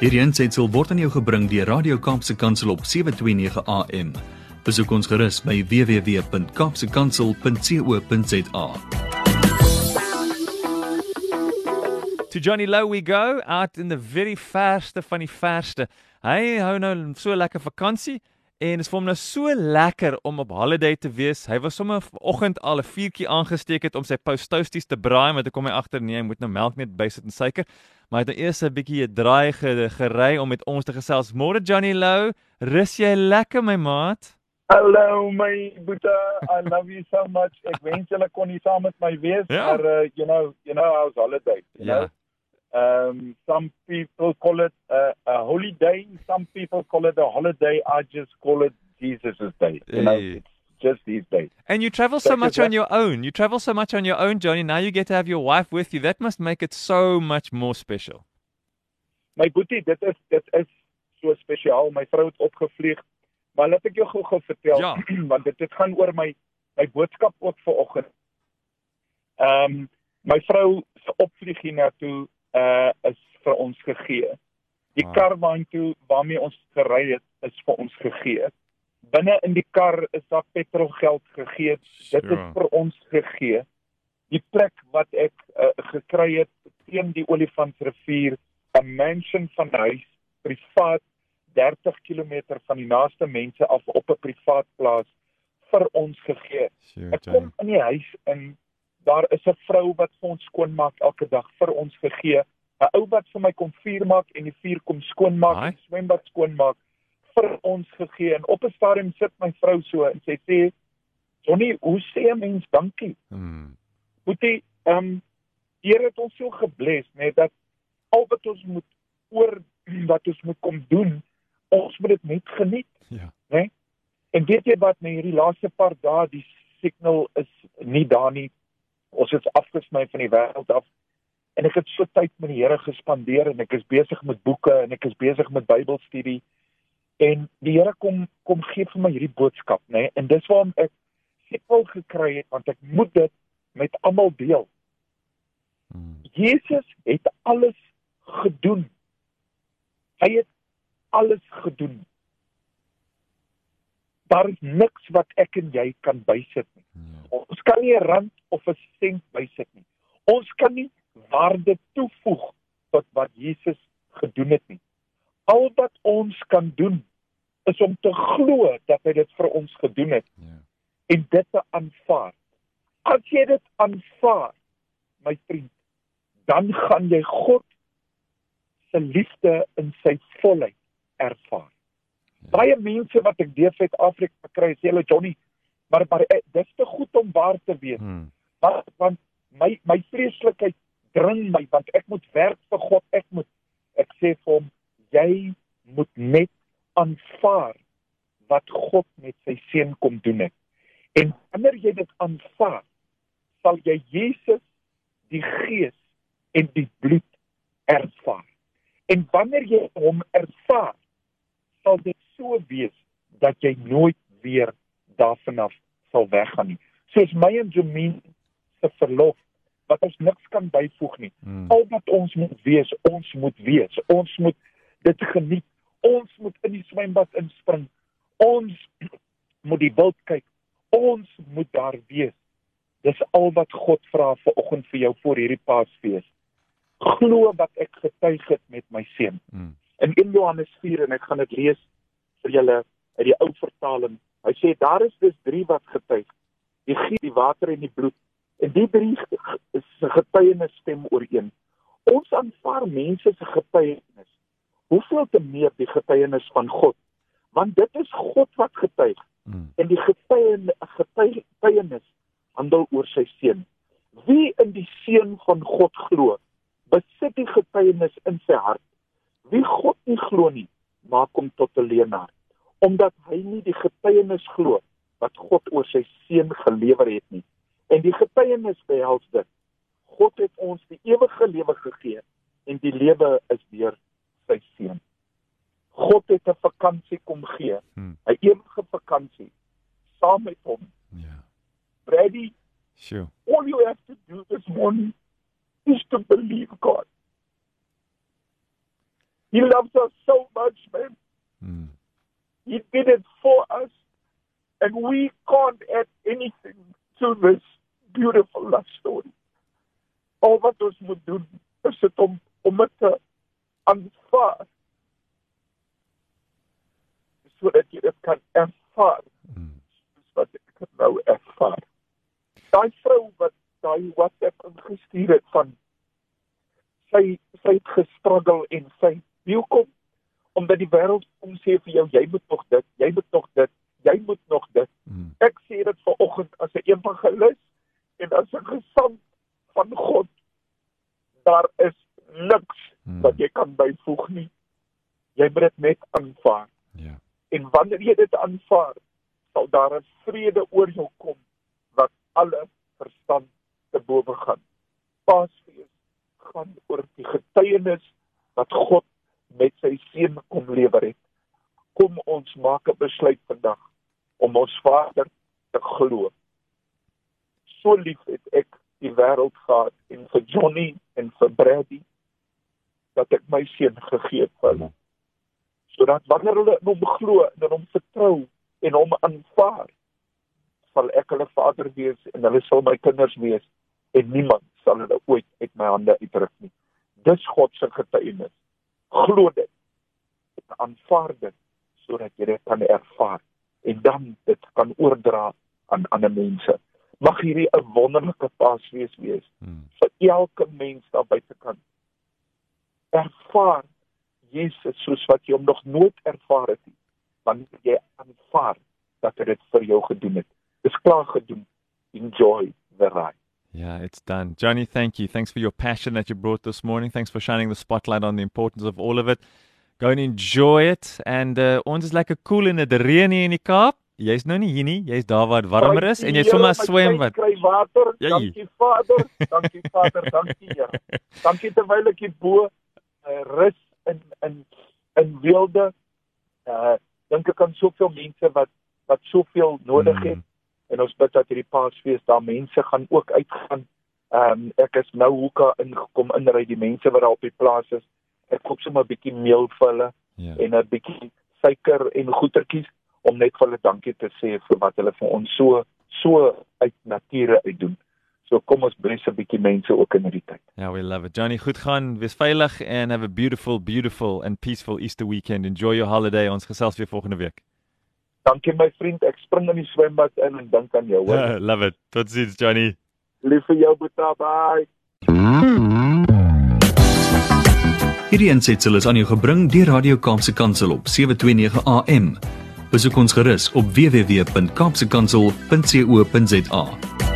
Hierdie aanseit word aan jou gebring deur Radio Kaapse Kansel op 7:29 AM. Besoek ons gerus by www.kapsekansel.co.za. To Johnny Low we go out in the very verste van die verste. Hy hou nou so lekker vakansie en is vir hom nou so lekker om op holiday te wees. Hy was sommer vanoggend al 'n vuurtjie aangesteek het om sy pousties te braai, maar toe kom hy agter nee, hy moet nou melk net bysit en suiker. Maar hy het nou eers 'n bietjie 'n draai gery om met ons te gesels. Môre Johnny Low, rus jy lekker my maat? Hallo my boeta, I love you so much. Ek wens julle kon nie saam met my wees, Ja. maar uh, you know, you know how's holiday, you Ja. know. Um some people call it a, a holiday, some people call it a holiday. I just call it Jesus' day. You know, Hey. it's just his day. And you travel so That is much on your own. You travel so much on your own, Johnny. Now you get to have your wife with you. That must make it so much more special. My boetie, dit is dit is so spesiaal. My vrou het opgevlieg. Maar laat ek jou gou-gou vertel Ja. want dit dit gaan oor my my boodskap ook vanoggend. Ehm um, my vrou se opvlieg hiernatoe uh is vir ons gegee. Die Ah. kar waartoe waarmee ons gery het is vir ons gegee. Binne in die kar is daar petrolgeld gegee. Dit is Sure. vir ons gegee. Die plek wat ek uh, gekry het teen die Olifantsrivier, 'n mansion van huis, privaat 30 km van die naaste mense af op 'n privaat plaas vir ons gegee. Ek kom in die huis in daar is 'n vrou wat vir ons skoonmaak elke dag vir ons gegee. 'n Ou wat vir my kom vuur maak en die vuur kom skoonmaak die swembad skoonmaak vir ons gegee. En op 'n stadium sit my vrou so en sy sê: "Johnny, hoe sê 'n mens dankie?" Hmm. Boetie, ehm um, Here het ons so gebless, net dat al wat ons moet oor wat ons moet kom doen, ons moet dit net geniet. Ja. En weet jy wat, met hierdie laaste paar dae die signal is nie daar nie. Ons is afgesny van die wêreld af. En ek het so tyd met die Here gespandeer en ek is besig met boeke en ek is besig met Bybelstudie. En die Here kom kom gee vir my hierdie boodskap, nê? Nee? En dis waarom ek siekbal gekry het want ek moet dit met almal deel. Hmm. Jesus het alles gedoen. Hy het alles gedoen. Daar is niks wat ek en jy kan bysit nie. Ja. Ons kan nie 'n rand of 'n sent bysit nie. Ons kan nie waarde toevoeg tot wat Jesus gedoen het nie. Al wat ons kan doen is om te glo dat hy dit vir ons gedoen het Ja. en dit te aanvaar. As jy dit aanvaar, my vriend, dan gaan jy God se liefde in sy volheid ervaar. Baie mense wat ek deur Suid-Afrika kry, sê hulle Johnny, maar maar eh, dis te goed om waar te wees. Hmm. Want want my my vreeslikheid dring my want ek moet werk vir God. Ek moet ek sê vir hom, jy moet net aanvaar wat God met sy seun kom doen het. En wanneer jy dit aanvaar, sal jy Jesus, die Gees en die bloed ervaar. En wanneer jy hom ervaar, sal dit so wees dat jy nooit weer daarvan af sal weggaan nie. Soos my en Jameen se verlof wat ons niks kan byvoeg nie. Hmm. Al wat ons moet wees, ons moet wees. Ons moet dit geniet. Ons moet in die swembad inspring. Ons moet die wild kyk. Ons moet daar wees. Dis al wat God vra vir oggend vir jou voor hierdie Paasfees. Glo wat ek getuig het met my seun. Hmm. In 1 Johannes 4 en ek gaan dit lees vir julle uit die ou vertaling. Hy sê daar is dus drie wat getuig. Die gees, die water en die bloed. En die drie se getuienis stem ooreen. Ons aanvaar mense se getuienis. Hoeveel te meer die getuienis van God? Want dit is God wat getuig Hmm. en die getuien- getuienis handel oor sy seun. Wie in die seun van God glo, besit die getuienis in sy hart. Wie God nie glo nie, maak hom tot 'n leienaar, omdat hy nie die getuienis glo wat God oor sy seun gelewer het nie. En die getuienis behels dit: God het ons die ewige lewe gegee en die lewe is deur sy seun. God het 'n vakansie kom gee, Hmm. 'n ewige vakansie saam met hom. Ja. Brady, Sure. all you have to do this morning is to believe God. He loves us so much, man. Mm. He did it for us. And we can't add anything to this beautiful love story. Al wat ons moet doen is dit om om dit te aanvaar. Sodat jy dit kan ervaar. Mm. Dis wat ek het nou ervaar. Daai vrou wat daai WhatsApp ingestuur het van sy sy het gestruggle en sy hoekom omdat die wêreld kom sê vir jou jy moet nog dit, jy moet nog dit, jy moet nog dit. Mm. Ek sê dit vanoggend as 'n evangelis en as 'n gesant van God. Daar is niks Mm. wat jy kan byvoeg nie. Jy moet dit net aanvaar. Ja. En wanneer jy dit aanvaar, sal daar 'n vrede oor jou kom wat alle verstand te bowe gaan. Paasfees gaan oor die getuienis wat God met sy seun kom lewer het. Kom ons maak 'n besluit vandag om ons Vader te glo. So lief het ek die wêreld gehad en vir Johnny en vir Brady dat ek my seun gegee het vir hulle. Sodat wanneer hulle in hom glo en in hom vertrou en hom aanvaar, sal ek hulle Vader wees en hulle sal my kinders wees en niemand sal hulle ooit uit my hande uitruk nie. Dis God se getuienis. Glo dit. En aanvaar dit sodat jy dit kan ervaar en dan dit kan oordra aan ander mense. Mag hierdie 'n wonderlike Paasfees wees Mm. vir elke mens daar buitekant. Ervaar Jesus soos wat jy hom nog nooit ervaar het nie. Wanneer jy aanvaar dat hy dit vir jou gedoen het. Dis klaar gedoen. Enjoy the ride. Yeah, it's done. Johnny, thank you. Thanks for your passion that you brought this morning. Thanks for shining the spotlight on the importance of all of it. Go and enjoy it. And uh, ons is lekker cool in die reën hier in die Kaap. Jy's nou nie hier nie. Jy's daar waar dit warmer is en jy sommer swem wat. Kry water. Jy. Dankie Vader. Dankie Vader. Dankie Here. Dankie terwyl ek hier bo uh, rus in in in wilde uh dink ek aan soveel mense wat wat soveel nodig het Mm. en ons bid dat hierdie Paasfees daar mense gaan ook uitgaan. Ehm um, ek is nou hoeka ingekom inry die mense wat daar op die plaas is. Ek koop sommer 'n bietjie meel vir hulle Ja. en 'n bietjie suiker en goetertjies om net vir hulle dankie te sê vir wat hulle vir ons so so uit nature uit doen. So kom ons bless 'n bietjie mense ook in hierdie tyd. Yeah, we love it. Johnny, goed gaan. Wees veilig and have a beautiful, beautiful and peaceful Easter weekend. Enjoy your holiday. Ons gesels weer volgende week. Dankie my vriend, ek spring in die swembad in en dink aan jou. Hoor. love it. Totsiens, Johnny. Lief vir jou, Boeta. Bye. Hierdie aansetsel is aan jou gebring deur Radio Kaapse Kansel op 729 AM. Besoek ons gerus op www.kaapsekansel.co.za.